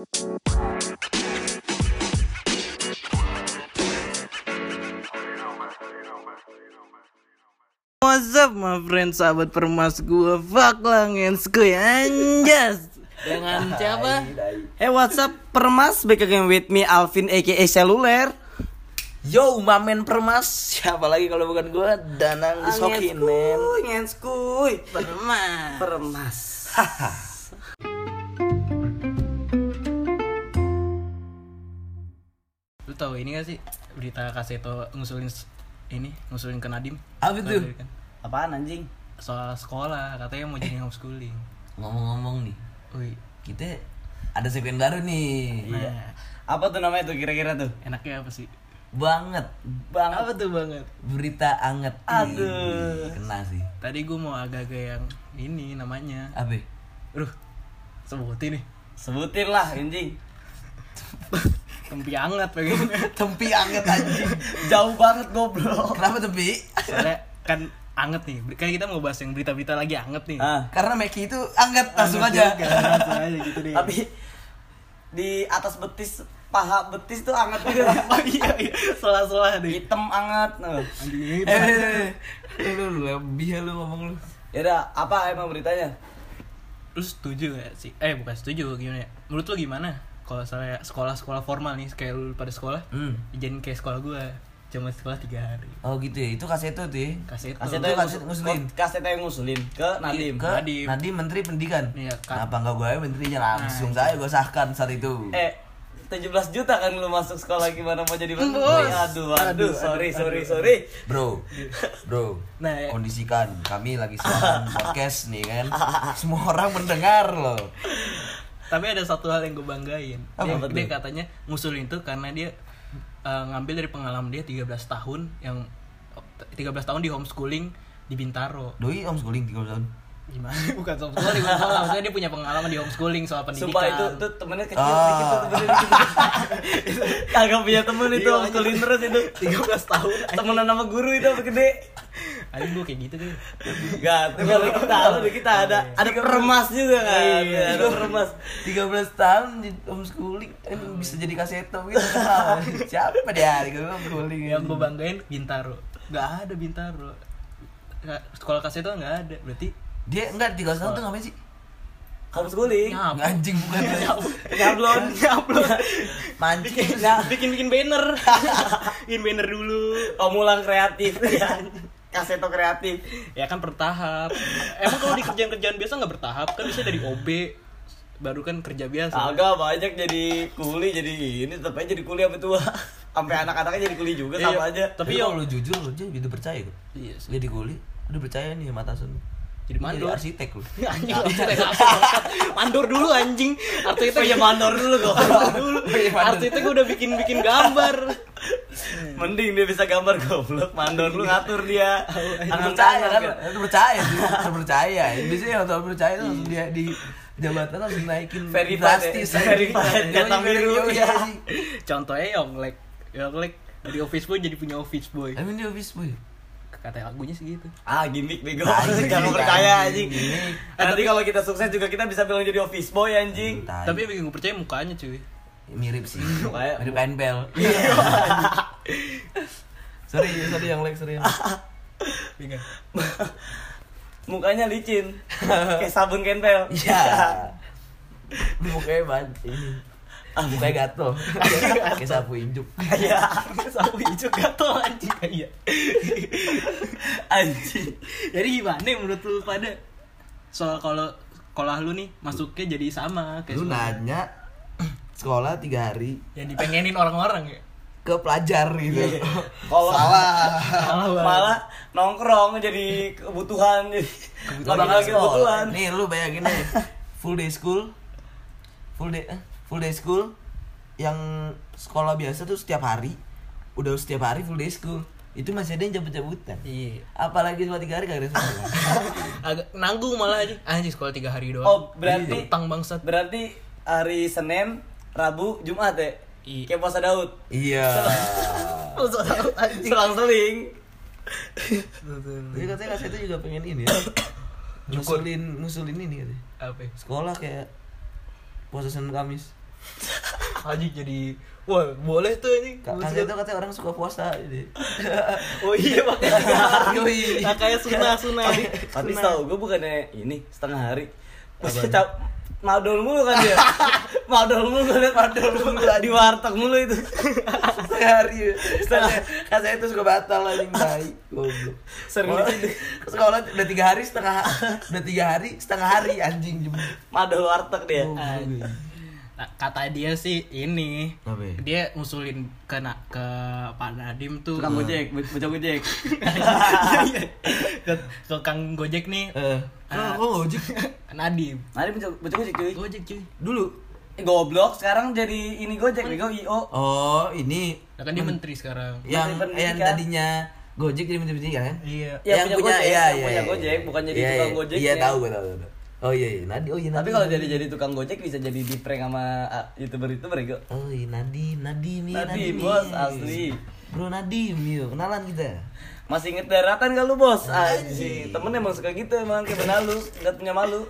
What's up my friend sahabat permas gua Fuck lah ngenskuy anjas Dengan siapa? Hey what's up permas Back again with me Alvin aka Seluler Yo, mamen permas. Siapa lagi kalau bukan gua? Danang disokin, men. Ngenskuy Permas Permas. tahu ini gak sih Berita Kaseto ngusulin ini Ngusulin ke Nadim Apa itu? Kan? Apaan anjing? Soal sekolah Katanya mau jadi homeschooling Ngomong-ngomong nih, Wih kita ada segmen baru nih. Nah Apa tuh namanya tuh kira-kira tuh? enaknya apa sih? Banget. Bang. Apa tuh banget? Berita anget. Aduh. Kena sih. Tadi gue mau agak-agak yang ini namanya Apa? Aduh Sebutin nih Sebutin lah anjing. Tempi hangat pengen Tempi anget anjing. Jauh banget goblok. Kenapa tempi? Soalnya kan anget nih Kan kita mau bahas yang berita-berita lagi anget nih Ah, Karena Meki itu anget langsung Anget aja. juga, Langsung aja gitu deh tapi di atas betis paha betis tuh hangat juga. Oh iya iya Salah-salah deh Hitam. Nah. Anjing Eh, eh, eh, lu lu lebih lu ngomong lu. Ya udah, apa emang beritanya? Lu setuju gak sih? Eh bukan setuju gimana ya Menurut lu gimana? Kalau saya sekolah-sekolah formal nih Kayak lu pada sekolah Hmm. Dijadiin kayak sekolah gua Cuma sekolah 3 hari Oh gitu ya. Itu kaseto tuh ya. Kasih itu Kaset Itu yang kaset ngusul- ngusulin. Kaset yang ngusulin ke Nadim. Ke Nadim. Nadim Menteri Pendidikan. Iya, kan. Kenapa enggak gue menterinya langsung Nah, saya gue sahkan saat itu. Eh, 17 juta kan lu masuk sekolah gimana mau jadi menteri? Aduh, aduh, Aduh, sorry, aduh, sorry, aduh. sorry. Bro, bro, Nah, ya. kondisikan kami lagi siaran podcast nih kan. Semua orang mendengar loh. Tapi ada satu hal yang gue banggain Apa Dia, tuh? dia katanya ngusulin itu karena dia eh, ngambil dari pengalaman dia 13 tahun Yang 13 tahun di homeschooling di Bintaro Doi homeschooling 3 tahun. Gimana? Bukan homeschooling, bukan salah. Maksudnya dia punya pengalaman di homeschooling soal pendidikan Sumpah itu tuh temennya kecil Ah. dikit tuh temennya. Kagak punya temen itu Iya, homeschooling terus itu. 13 tahun Temenan sama guru itu apa gede? Anjing gue kayak gitu kan Gak, tuh kalau kita ada kita ada ada peremas juga kan. Iya. Ada peremas. 13 tahun di homeschooling kan bisa jadi kaseto gitu. Siapa dia hari gue homeschooling Yang gue banggain Bintaro Gak ada Bintaro Sekolah kasih itu gak ada Berarti Dia enggak 13 tahun tuh ngapain sih? Homeschooling. Nyap Anjing bukan Nyablon, nyablon. mancing. Bikin-bikin banner Bikin banner dulu Omulang kreatif ya. Kaseto kreatif. Ya kan bertahap Emang kalau di kerjaan-kerjaan biasa gak bertahap Kan bisa dari OB Baru kan kerja biasa Agak banyak jadi kuli jadi ini tetap aja jadi kuli apa tua. Sampai anak-anaknya jadi kuli juga Iya, sama aja. Tapi kalau lu jujur lu jadi udah percaya kok. Iya sih Dia di kuli, udah percaya nih sama atasan. Jadi mandor arsitek lu. Anjing arsitek bangsat. Mandor dulu anjing Arsitek Oh iya mandor dulu kok. Dulu iya, mandor. Arsitek udah bikin-bikin gambar Mending dia bisa gambar goblok, mandor lu ngatur dia. Harus Tangan percaya kan? Harus percaya sih, harus percaya. Biasanya yang tahu percaya itu langsung dia di jabatan langsung naikin drastis. Verified, Yoi, jatah biru, yoi, ya. Contohnya Yonglek Yonglek dari office boy jadi punya office boy Emang dia office boy. Kata lagunya segitu Ah, gimmick bego. Jangan percaya anjing. Nanti kalau kita sukses juga kita bisa bilang jadi office boy anjing. Tapi yang bikin gue percaya mukanya cuy mirip sih. Mukanya- Mirip NPL. sorry, sorry yang like, sorry yang like. Mukanya licin. Kayak sabun kenpel. Iya. Lu mukanya banget ini. Ah, mukanya gatel. Kayak sapu injuk. Iya. Sapu hijau gatel anjing Iya Anjing. Jadi gimana menurut lu pada Soal kalau sekolah lu nih masuknya jadi sama kayak Lu nanya sekolah tiga hari Yang dipengenin orang-orang ya ke pelajar gitu. Kalau Salah. Malah nongkrong jadi kebutuhan jadi sekolah. kebutuhan. Nih lu bayangin aja. Full day school. Full day eh, full day school yang sekolah biasa tuh setiap hari. Udah setiap hari full day school. Itu masih ada yang cabut-cabutan. Iya Apalagi cuma tiga hari kagak ada sekolah. Agak nanggung malah aja Anjing sekolah 3 hari doang Oh, berarti Utang bangsat berarti hari Senin, Rabu, Jumat ya? Iya. Kayak puasa Daud. iya. Selang-seling. Jadi katanya kasih itu juga pengen ini ya. Ngusulin ngusulin ini katanya. Apa ya? Sekolah kayak puasa Senin Kamis. Anjing jadi wah boleh tuh. Ka- Kasih itu katanya orang suka puasa jadi. Oh iya hari. Yoi. Nah, kayak sunah sunah. tapi tapi tahu gue bukannya ini setengah hari Terus cap madol mulu kan dia madol mulu liat madol mulu di warteg mulu itu Setengah hari. Setengah. Kasih itu suka batal tai. Goblok. Sering gitu. Sekolah udah tiga hari setengah udah tiga hari setengah hari anjing madol warteg dia kata dia sih ini Apa ya? dia ngusulin ke na- ke Pak Nadim tuh tukang gojek bocah gojek ke, ke Kang Gojek nih Eh, Ah. kok ngojek? Nadim Nah, ini bocah gojek cuy Gojek cuy Dulu. Eh, goblok sekarang jadi ini gojek bego io Oh, ini Nah, kan dia menteri sekarang yang Menteri yang tadinya Gojek jadi menteri pendidikan kan? iya Ya, punya Gojek, iya, yang iya, punya iya. Gojek, bukan jadi Iya, tukang iya. Gojek Iya, ya. tahu gue tahu. tahu. Oh iya, iya. Nadi, oh iya tapi Nadi. kalau jadi jadi tukang gojek bisa jadi di prank sama youtuber itu bego Oh iya, Nadi, Nadi nih, Nadim, nih. bos, asli. Bro Nadim, yuk, kenalan kita. masih inget daratan gak lu bos anjing temen emang suka gitu emang kayak benalu nggak punya malu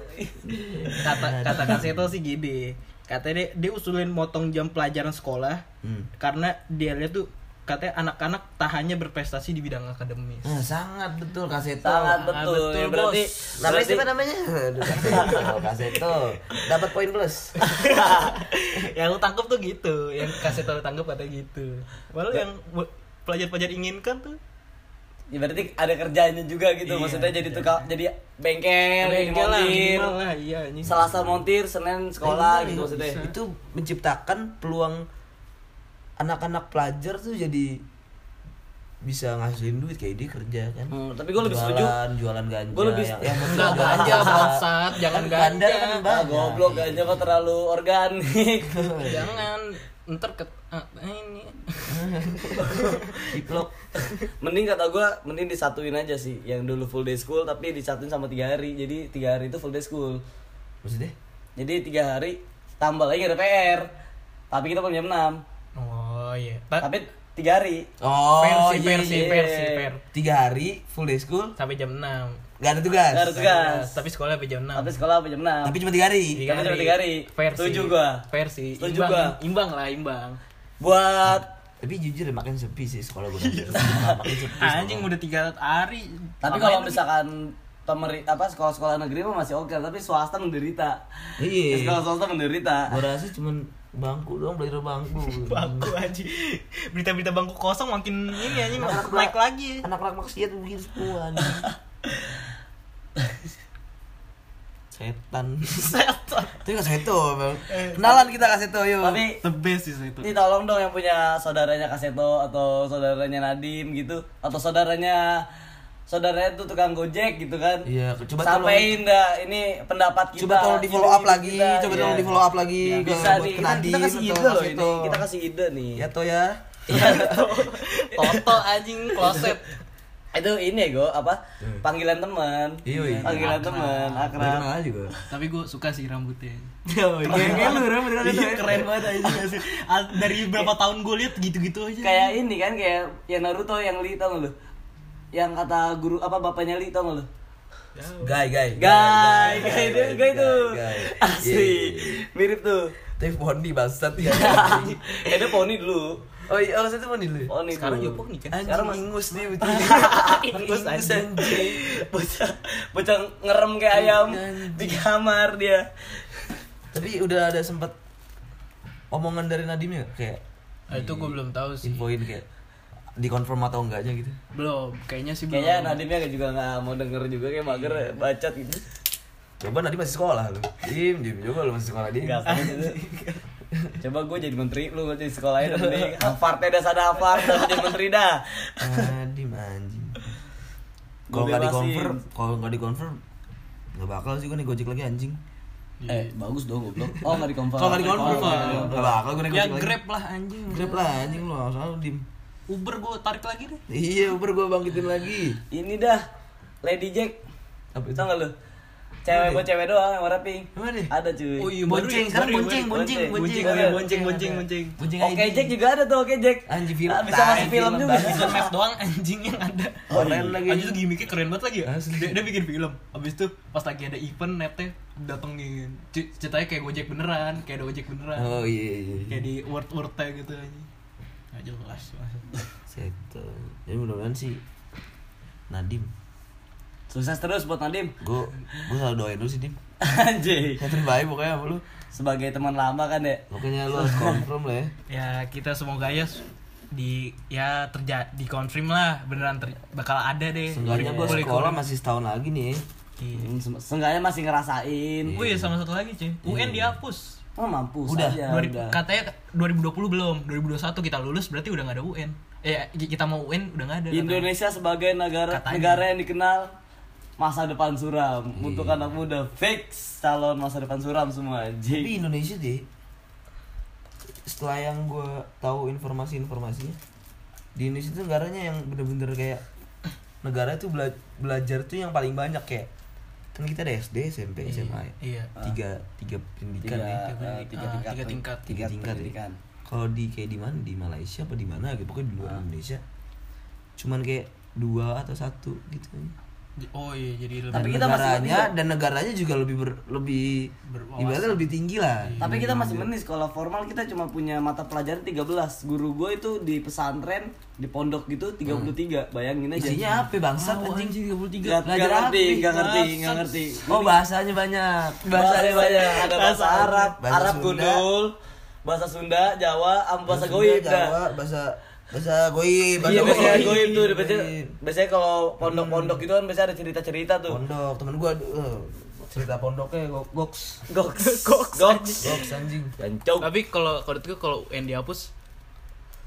kata kata Kak Seto sih gini katanya dia, dia usulin motong jam pelajaran sekolah Hmm. karena dia lihat tuh katanya anak-anak tak hanya berprestasi di bidang akademis Nah, sangat betul Kaseto. sangat Ah, betul, betul, ya, berarti bos. Namanya berarti siapa namanya? Aduh, Kaseto, Kaseto. Dapat poin plus. yang lu tangkap tuh gitu yang kasih tahu tangkap katanya gitu malah yang pelajar-pelajar inginkan tuh ya berarti ada kerjanya juga gitu Iya, maksudnya jadi tukang jadi bengkel, Bengkel lah, montir lah iya selasa montir senin sekolah gitu maksudnya bisa. Itu menciptakan peluang anak-anak pelajar tuh jadi bisa ngasilin duit kayak dia kerja kan. Hmm, tapi gue lebih jualan, setuju jualan ganja. Gua lebih- yang, yang Enggak ganja ganja. bangsat, jangan Kan ganja. kan ah, banyak. goblok aja kok terlalu organik jangan ntar ke ah, ini Diplok. mending kata gue mending disatuin aja sih yang dulu full day school tapi disatuin sama tiga hari jadi tiga hari itu full day school Maksudnya? jadi tiga hari tambah lagi ada PR tapi kita punya 6 oh iya Ta- tapi tiga hari Oh, versi iya, versi iya. versi ver Tiga hari full day school, sampai jam 6 gak ada tugas. Gak ada tugas. tapi sekolah sampai jam 6 tapi sekolah sampai jam 6 Tapi cuma tiga hari. Tiga Tapi cuma tiga hari. versi Setuju gua. versi Setuju imbang gua. imbang lah imbang buat Tapi jujur ya makin sepi sih sekolah gue. makin sepi. anjing udah tiga hari tapi kalau misalkan pemerintah apa sekolah-sekolah negeri mah masih oke tapi swasta menderita Iya. sekolah swasta menderita Gue rasa cuman bangku doang belajar bangku. bangku anjing berita-berita bangku kosong makin ini anjing Anak-anak naik lagi Anak-anak maksiat begitu semua. Setan. setan Itu kan Seto, Bang. Kenalan kita ke Seto yuk. tapi the best sih itu ini tolong dong yang punya saudaranya Kaseto atau saudaranya Nadim gitu atau saudaranya saudaranya tuh tukang gojek gitu kan. Iya, coba sampein dah ini pendapat kita coba tolong di follow up lagi, kita, coba iya. tolong di follow up lagi Ya, ke bisa nih kita, kita kasih ide loh ini kita kasih ide nih. Ya to ya. Iya, Toto anjing kloset. Itu ini ya go apa? Panggilan teman. Iya, iya. panggilan teman akrab kenal juga. tapi gue suka sih rambutnya. Oh, iya, lu rambut Iya, keren banget aja sih? Dari berapa tahun gue liat gitu-gitu aja. Kayak ini kan kayak yang Naruto yang Lee tau lu yang kata guru apa bapaknya Lee tau gak lu guy. Guy, guy itu, guy itu. guy. Asli, Iya. mirip tuh. Tapi Poni bangsat ya. Eh, dia poni dulu. Oh iya, oh itu Poni dulu. Poni sekarang dulu. juga poni kan Sekarang mas- ingus nih betul. Ingus anjing. Bocah, bocah ngerem kayak ayam di kamar dia. Tapi udah ada sempet omongan dari Nadim ya kayak Ah, itu gue belum tahu sih infoin kayak dikonfirm atau enggaknya gitu. belum kayaknya sih belum Kayaknya Nadimnya juga nggak mau denger juga kayak mager bacot gitu. Coba Nadim masih sekolah lu. Dim, dim coba lu masih sekolah Dim. Enggak gitu. Coba gue jadi menteri lu jadi sekolahnya mending Harvardnya dah sada Harvard dah jadi menteri dah. Nadim anjing. Gua Kalau nggak dikonfirm, kalau nggak dikonfirm nggak bakal sih gue nih gojek lagi anjing. Eh, bagus dong goblok. Oh, enggak dikonfirm. Kalau nggak dikonfirm, Confirm. nggak bakal gue nih ya grab lah anjing Grab lah anjing lu, selalu dim. Uber gue tarik lagi deh Iya, Uber gue bangkitin lagi. Ini dah Lady Jack. Apa itu? Tau gak lu? Cewek buat cewek doang yang warna pink. Mana? Ada cuy. Oh iya, Bonceng, sekarang bonceng, bonceng, bonceng, bonceng, oh iya, bonceng, bonceng, bonceng. Bonceng Oke. Jack juga ada tuh Oke Jack. Anjing film. Ah, Bisa masuk film juga. Bisa map doang anjing yang ada. Keren lagi. Anjing tuh gimmicknya keren banget lagi ya. Asli. Dia, dia bikin film. Abis itu pas lagi ada event netnya datengin. Ceritanya kayak Gojek beneran, kayak ada Gojek beneran. Oh iya iya. iya. Kayak di word wordnya gitu anjing. Nggak jelas. Seto. Jadi mudah-mudahan sih Nadim. Sukses terus buat Nadim. Gue gue selalu doain dulu sih Dim. Anjing. Yang terbaik pokoknya sama lu. Sebagai teman lama kan ya. Pokoknya lu harus confirm lah ya. Ya kita semoga ya di ya terjadi di confirm lah beneran ter- bakal ada deh. Seenggaknya gue sekolah masih setahun lagi nih. Iya. Hmm, se- Seenggaknya masih ngerasain. Oh iya sama satu lagi cuy. UN dihapus. Oh mampus Udah. aja. Dua- udah. katanya 2020 belum 2021 kita lulus berarti udah nggak ada UN eh kita mau UN udah nggak ada katanya. Indonesia sebagai negara Katanya. negara yang dikenal masa depan suram untuk anak muda fix calon masa depan suram semua Tapi anjing. Indonesia deh. Setelah yang gue tahu informasi-informasinya di Indonesia itu negaranya yang bener-bener kayak negara itu bela- belajar tuh yang paling banyak kayak kan kita ada SD, SMP, SMA ya. iya tiga tiga pendidikan Tiga, ya eh, tiga, Ah, tingkat, tiga tingkat. tiga tingkat ya. pendidikan. kalau di kayak di mana di Malaysia apa di mana gitu pokoknya di luar Indonesia cuman kayak dua atau satu gitu oh iya jadi lebih Tapi kita masih negaranya mending. dan negaranya juga lebih ber, lebih Berwawasan. ibaratnya lebih tinggi lah Tapi kita masih mending sekolah formal kita cuma punya mata pelajaran 13. Guru gue itu di pesantren di pondok gitu 33. Bayangin aja. isinya apa bangsat Tahu, anjing anjing, 33. Gak, gak ngerti, gak ngerti, gak ngerti. oh bahasanya banyak Bahasanya banyak, ada bahasa Arab, Bahasa Arab Sunda. gundul, bahasa Sunda, Jawa, bahasa Sunda, goib Jawa, dah. bahasa bahasa goib bahasa Iya goib. tuh, biasanya, biasanya kalau pondok-pondok itu kan biasanya ada cerita-cerita tuh. pondok temen gua eh, cerita pondoknya go- goks. Goks, goks, goks. goks anjing. Gancok. tapi kalau kalau itu kalau UN dihapus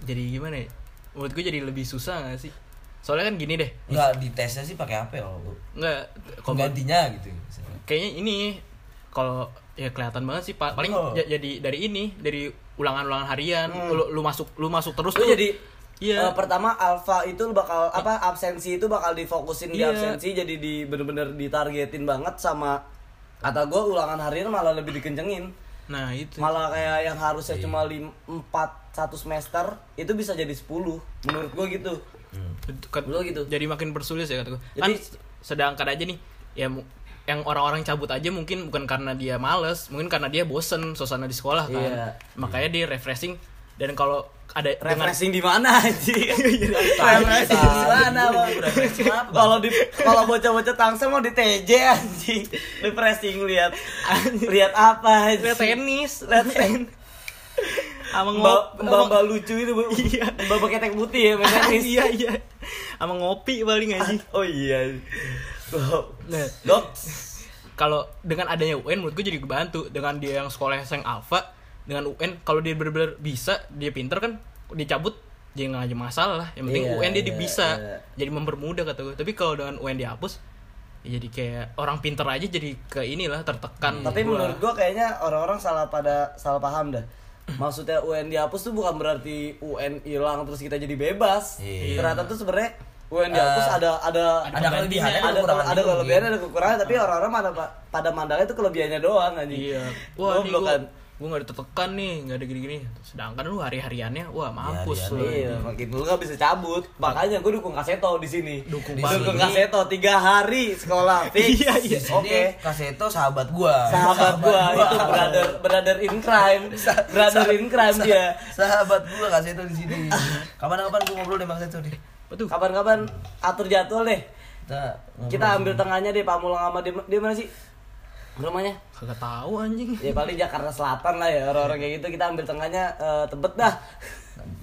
jadi gimana ya? Menurut gue jadi lebih susah gak sih? Soalnya kan gini deh. Enggak di tesnya sih pakai apa ya kalau nggak kalau penggantinya gitu misalnya. kayaknya ini kalau ya kelihatan banget sih Pa- paling Oh. ja- jadi dari ini dari ulangan-ulangan harian. Lu, lu masuk lu masuk terus Lu tuh. jadi Iya. eh, pertama alfa itu bakal apa absensi itu bakal difokusin di Iya. absensi jadi di bener-bener ditargetin banget sama kata gue ulangan harian malah lebih dikencengin nah itu malah kayak yang harusnya Iya. cuma lim, 4 satu semester itu bisa jadi 10 menurut gue gitu Itu kan Lu gitu. jadi makin bersulit ya kata gue kan Jadi- sedangkan aja nih ya yang orang-orang cabut aja mungkin bukan karena dia males mungkin karena dia bosen suasana di sekolah kan Iya. makanya dia refreshing dan kalau ada refreshing di mana anjing? Refreshing di mana Bang? Refreshing apa, Bang? kalau di kalau bocah-bocah tangsel mau di TJ anjing. Refreshing lihat. Lihat apa lihat tenis. Lihat tenis sama mbak mbak mbak lucu itu. Iya. mbak pakai tek putih ya main tenis. Iya iya. Sama ngopi paling aja oh iya. Nah dok. kalau dengan adanya UN menurut gue jadi kebantu. Dengan dia yang sekolah yang alfa dengan UN kalau dia benar-benar bisa dia pinter kan dicabut jadi nggak aja masalah lah yang penting Iya, UN dia iya, bisa iya. jadi mempermudah kata gue tapi kalau dengan UN dihapus ya jadi kayak orang pinter aja jadi ke inilah tertekan tapi gua. menurut gua kayaknya orang-orang salah pada salah paham dah maksudnya UN dihapus tuh bukan berarti UN hilang terus kita jadi bebas Iya. ternyata tuh sebenarnya UN dihapus Eh, ada ada ada kelebihannya, ada ada kekurangan ada juga, kelebihan Bin. ada kekurangan tapi orang-orang pada pada mandangnya itu kelebihannya doang anjing iya wah ini Goblok gue kan gue nggak ditekan nih nggak ada gini-gini sedangkan lu hari-hariannya wah mampus lu Iya, makin dulu gak bisa cabut. Makanya gue dukung Kaseto di sini. Dukung Di dukung. Kaseto tiga hari sekolah. Fix. Iya, iya. Oke. Oke, Kaseto sahabat gua. Sahabat gua itu brother brother in crime. Brother in crime dia. Sahabat gua Kaseto di sini. Kapan-kapan gua ngobrol deh Bang Seto deh. Betul. Kapan-kapan atur jadwal deh. Kita. Kita ambil tengahnya deh Pamulang sama dia, dia mana sih? Rumahnya? kagak tahu anjing Ya paling Jakarta Selatan lah ya orang-orang kayak gitu kita ambil tengahnya eh, Tebet dah.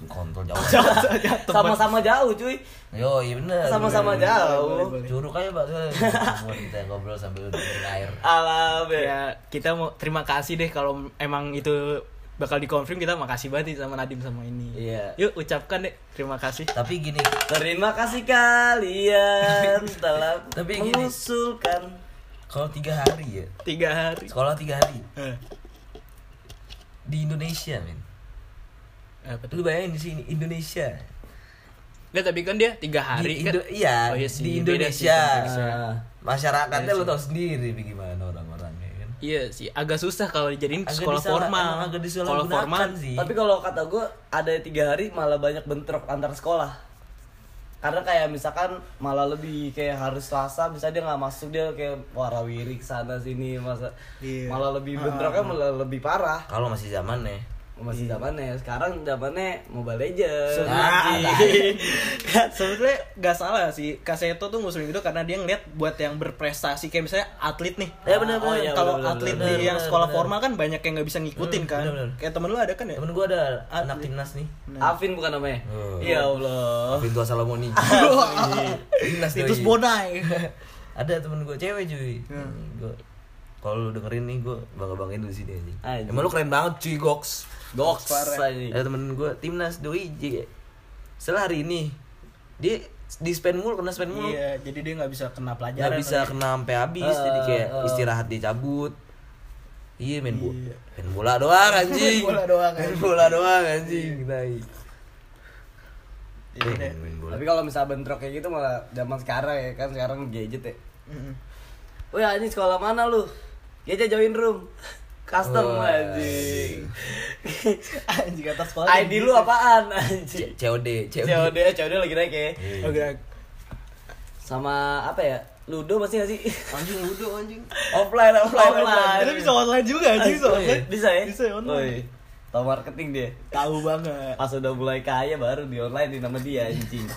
kontrol jauh. Sama-sama jauh cuy. Yo, iya bener. Sama-sama bener. jauh. Curug aja, Pak. Kita ngobrol sambil dengerin air. Alam ya. ya kita mau terima kasih deh kalau emang itu bakal dikonfirm kita makasih banget nih sama Nadim sama ini Iya. yuk ucapkan deh terima kasih Tapi gini, Terima kasih kalian telah Tapi gini. mengusulkan kalau tiga hari ya, tiga hari sekolah tiga hari Eh, di Indonesia, men. apa tuh Lu bayangin di sini Indonesia. Nggak, tapi kan dia tiga hari di kan iya, Oh, iya sih, di Indonesia. Indonesia. Ah. Masyarakatnya lu tau sendiri gimana Iya sih, agak susah kalau dijadiin Agak sekolah disalah- formal. agak Sekolah formal sih. Tapi kalau kata gue ada tiga hari malah banyak bentrok antar sekolah. Karena kayak misalkan malah lebih kayak harus Selasa bisa dia nggak masuk dia kayak warawiri ke sana sini masa Iya. malah lebih bentroknya malah lebih parah. Kalau masih zaman nih. Masih zamannya sekarang zamannya Mobile Legends. Nah, Anjing. Sebetulnya gak salah sih Kaseto tuh ngusulin gitu karena dia ngeliat buat yang berprestasi kayak misalnya atlet nih. Ya, bener, Oh, iya, Kalau atlet bener, di bener, yang bener, sekolah bener. formal kan banyak yang nggak bisa ngikutin Hmm, kan. bener, bener. Kayak temen lu ada kan ya? Temen gue ada anak timnas nih. Afin bukan namanya? Oh. Ya Allah. Pintu Salamoni. timnas Itu. Bonai. Ada temen gue cewek cuy. Gua kalau lu dengerin nih gue bangga banggain lu di sini anjing. Anjing. Emang lu keren banget cuy goks. Goks aja. Ada temen gue timnas doi J. Setelah hari ini dia di spend mulu kena spend mulu. Iya, jadi dia nggak bisa kena pelajaran. Nggak bisa kena sampai habis Eh, jadi kayak eh. istirahat dia cabut. Iya main bola. Iya. Main bola doang anjing. Main bola doang, Main bola doang anjing. Tai. Main bola. Tapi kalau misalnya bentrok kayak gitu malah zaman sekarang ya kan sekarang gadget ya. Mm-mm. Wih anjing sekolah mana lu? Gadget join room. Custom Oh, anjing. Anjing kata sekolah. ID lu apaan anjing? COD, COD. COD, COD lagi naik ya. Iya. Oke. Sama apa ya? Ludo masih gak sih? Anjing ludo anjing. offline, offline, offline. Itu bisa online juga anjing bisa Oh, iya. online. Bisa ya? Bisa ya, online. Woi, Tahu marketing dia. Tahu banget. Pas udah mulai kaya baru di online di nama dia anjing.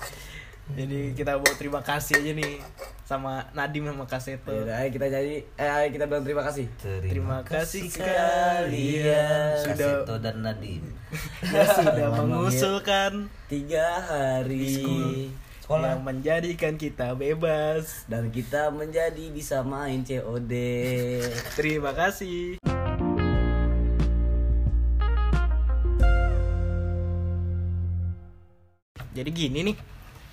Jadi kita mau terima kasih aja nih sama Nadim sama Kaseto. Yaudah, ayo kita jadi eh ayo kita bilang terima kasih. Terima kasih kalian. sudah Kasito dan Nadim. ya sudah mengusulkan Tiga hari yang menjadikan kita bebas. dan kita menjadi bisa main COD. Terima kasih. Jadi gini nih,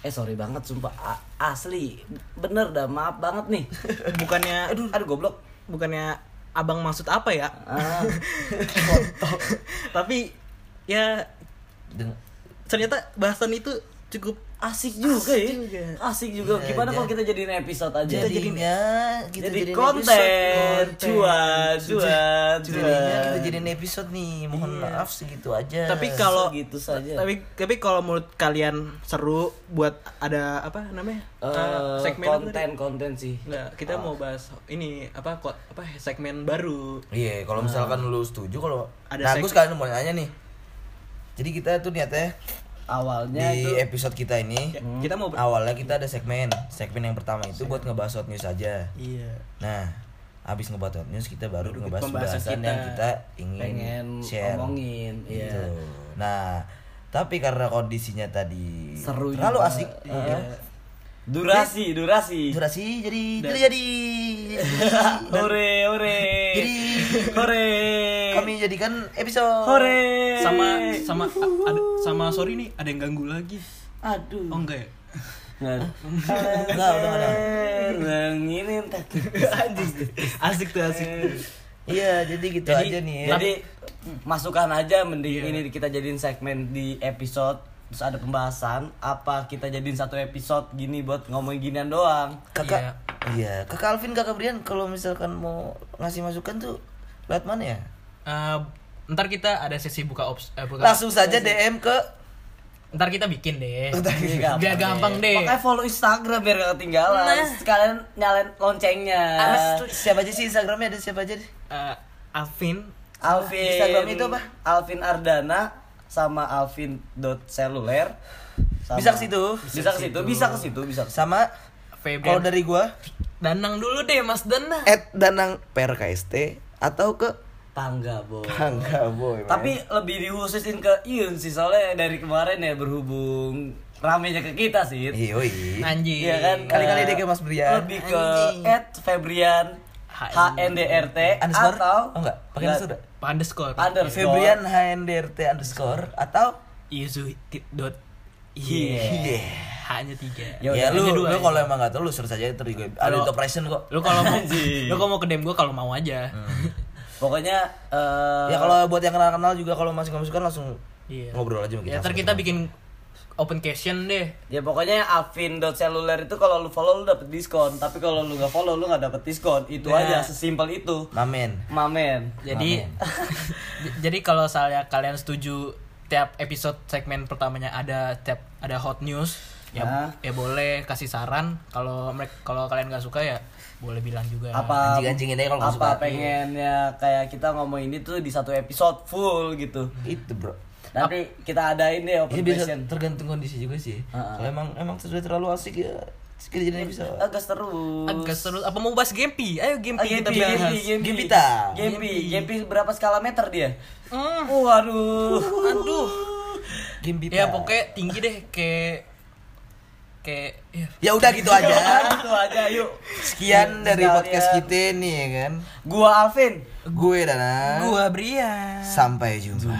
Eh sorry banget sumpah A- asli bener dah maaf banget nih. bukannya Aduh, aduh goblok. bukannya abang maksud apa ya? Ah, Tapi ya Deng- ternyata bahasan itu cukup asik juga ya. juga. Asik juga. Iya, Gimana iya. kalau kita jadiin episode aja? Jadinya kita jadi jadiin konten, cuan, cuan, Jadinya kita jadiin episode nih. Mohon maaf segitu aja. Tapi kalau gitu saja. Tapi tapi kalau menurut kalian seru buat ada apa namanya? Eh, Eh, segmen apa konten konten sih. Nggak, kita mau bahas ini apa kok apa segmen baru. Iya, kalau misalkan lu setuju kalau Ada nah, gue sekalian mau nanya nih. Jadi kita tuh niatnya Awalnya di itu episode kita ini Ya, kita mau awalnya kita ada segmen. Segmen yang pertama itu buat ngebahas hot news aja. Iya. Nah, habis ngebahas hot news kita baru Baru ngebahas pembahasan kita. yang kita ingin pengen share. ngomongin, Gitu. iya. Nah, tapi karena kondisinya tadi Seru terlalu juga. asik, Iya. Durasi, durasi. durasi jadi Dan- tidak jadi. Hore, hore. Jadi hore. kami jadikan episode hore. Sama sama a- ada sama sorry nih ada yang ganggu lagi. aduh. Oh enggak ya? Nggak. Enggak, udah enggak ada. Nginginin tadi. Asik tuh asik. Iya, jadi gitu Jadi- aja nih ya. Jadi masukkan aja mending Iya. ini kita jadiin segmen di episode terus ada pembahasan apa kita jadiin satu episode gini buat ngomongin ginian doang. kakak Iya. iya. kakak Alvin kakak Brian kalau misalkan mau ngasih masukan tuh lewat mana ya Eh, ntar kita ada sesi buka ops eh, buka langsung saja DM ke ntar kita bikin deh. Iya, Biar gampang deh. Makanya follow Instagram biar gak ketinggalan. Nah. Sekalian nyalain loncengnya. Mas, siapa aja sih Instagramnya ada siapa aja deh Eh, Alvin Alvin Instagram itu apa? Alvin Ardana sama alvin.seluler sama- Bisa ke situ. bisa ke situ bisa ke situ bisa ke situ. sama kalau dari gua Danang dulu deh Mas Danang. at danang PRKST atau ke tangga boy Angga boy tapi lebih dihususin ke Iun sih soalnya dari kemarin ya berhubung ramenya ke kita sih iya Anjing. Iya kan Kali-kali Eh, dia ke Mas Brian. lebih ke Anjing. at Febrian HNDRT underscore atau oh enggak pakai Enggak. Underscore Underscore. underscore Febrian HNDRT underscore atau Yuzu dot Iya. iya hanya tiga. Ya ya, lu dua lu ya. kalau emang nggak tahu lu search aja terus juga ada Kalau- itu operation kok Lu kalau mau lu kalau mau ke DM gua kalau mau aja. pokoknya eh ya kalau buat yang kenal kenal juga kalau masih nggak masukan langsung Iya. ngobrol aja kita Ya ntar kita bikin open question deh. Ya pokoknya Alvin.seluler itu kalau lu follow lu dapet diskon, tapi kalau lu nggak follow lu nggak dapet diskon. Itu Nah. aja sesimpel itu. Mamen. Mamen. Jadi j- jadi kalau misalnya kalian setuju tiap episode segmen pertamanya ada tiap ada hot news ya Nah. ya boleh kasih saran kalau mereka kalau kalian nggak suka ya boleh bilang juga Apa Anjing-anjingin aja kalau nggak apa suka. pengennya kayak kita ngomong ini tuh di satu episode full gitu. Itu bro. Nanti kita adain deh open Ini bisa question. tergantung kondisi juga sih. Ah, ah. Kalau emang emang sudah terlalu asik ya sekali jadi bisa. Agak seru. agak seru apa mau bahas Gempi ayo Gempi Ah, kita Gempi, bahas Gempi, Gempi. Gempi, Gempi berapa skala meter dia? Hmm, Waduh. aduh Gimpita. ya pokoknya tinggi deh kayak kayak ya Ya udah gitu aja. Gitu aja yuk. Sekian dari Sekalian. podcast kita nih ya kan. Gua Alvin. Gue Dana. gua Brian Sampai jumpa.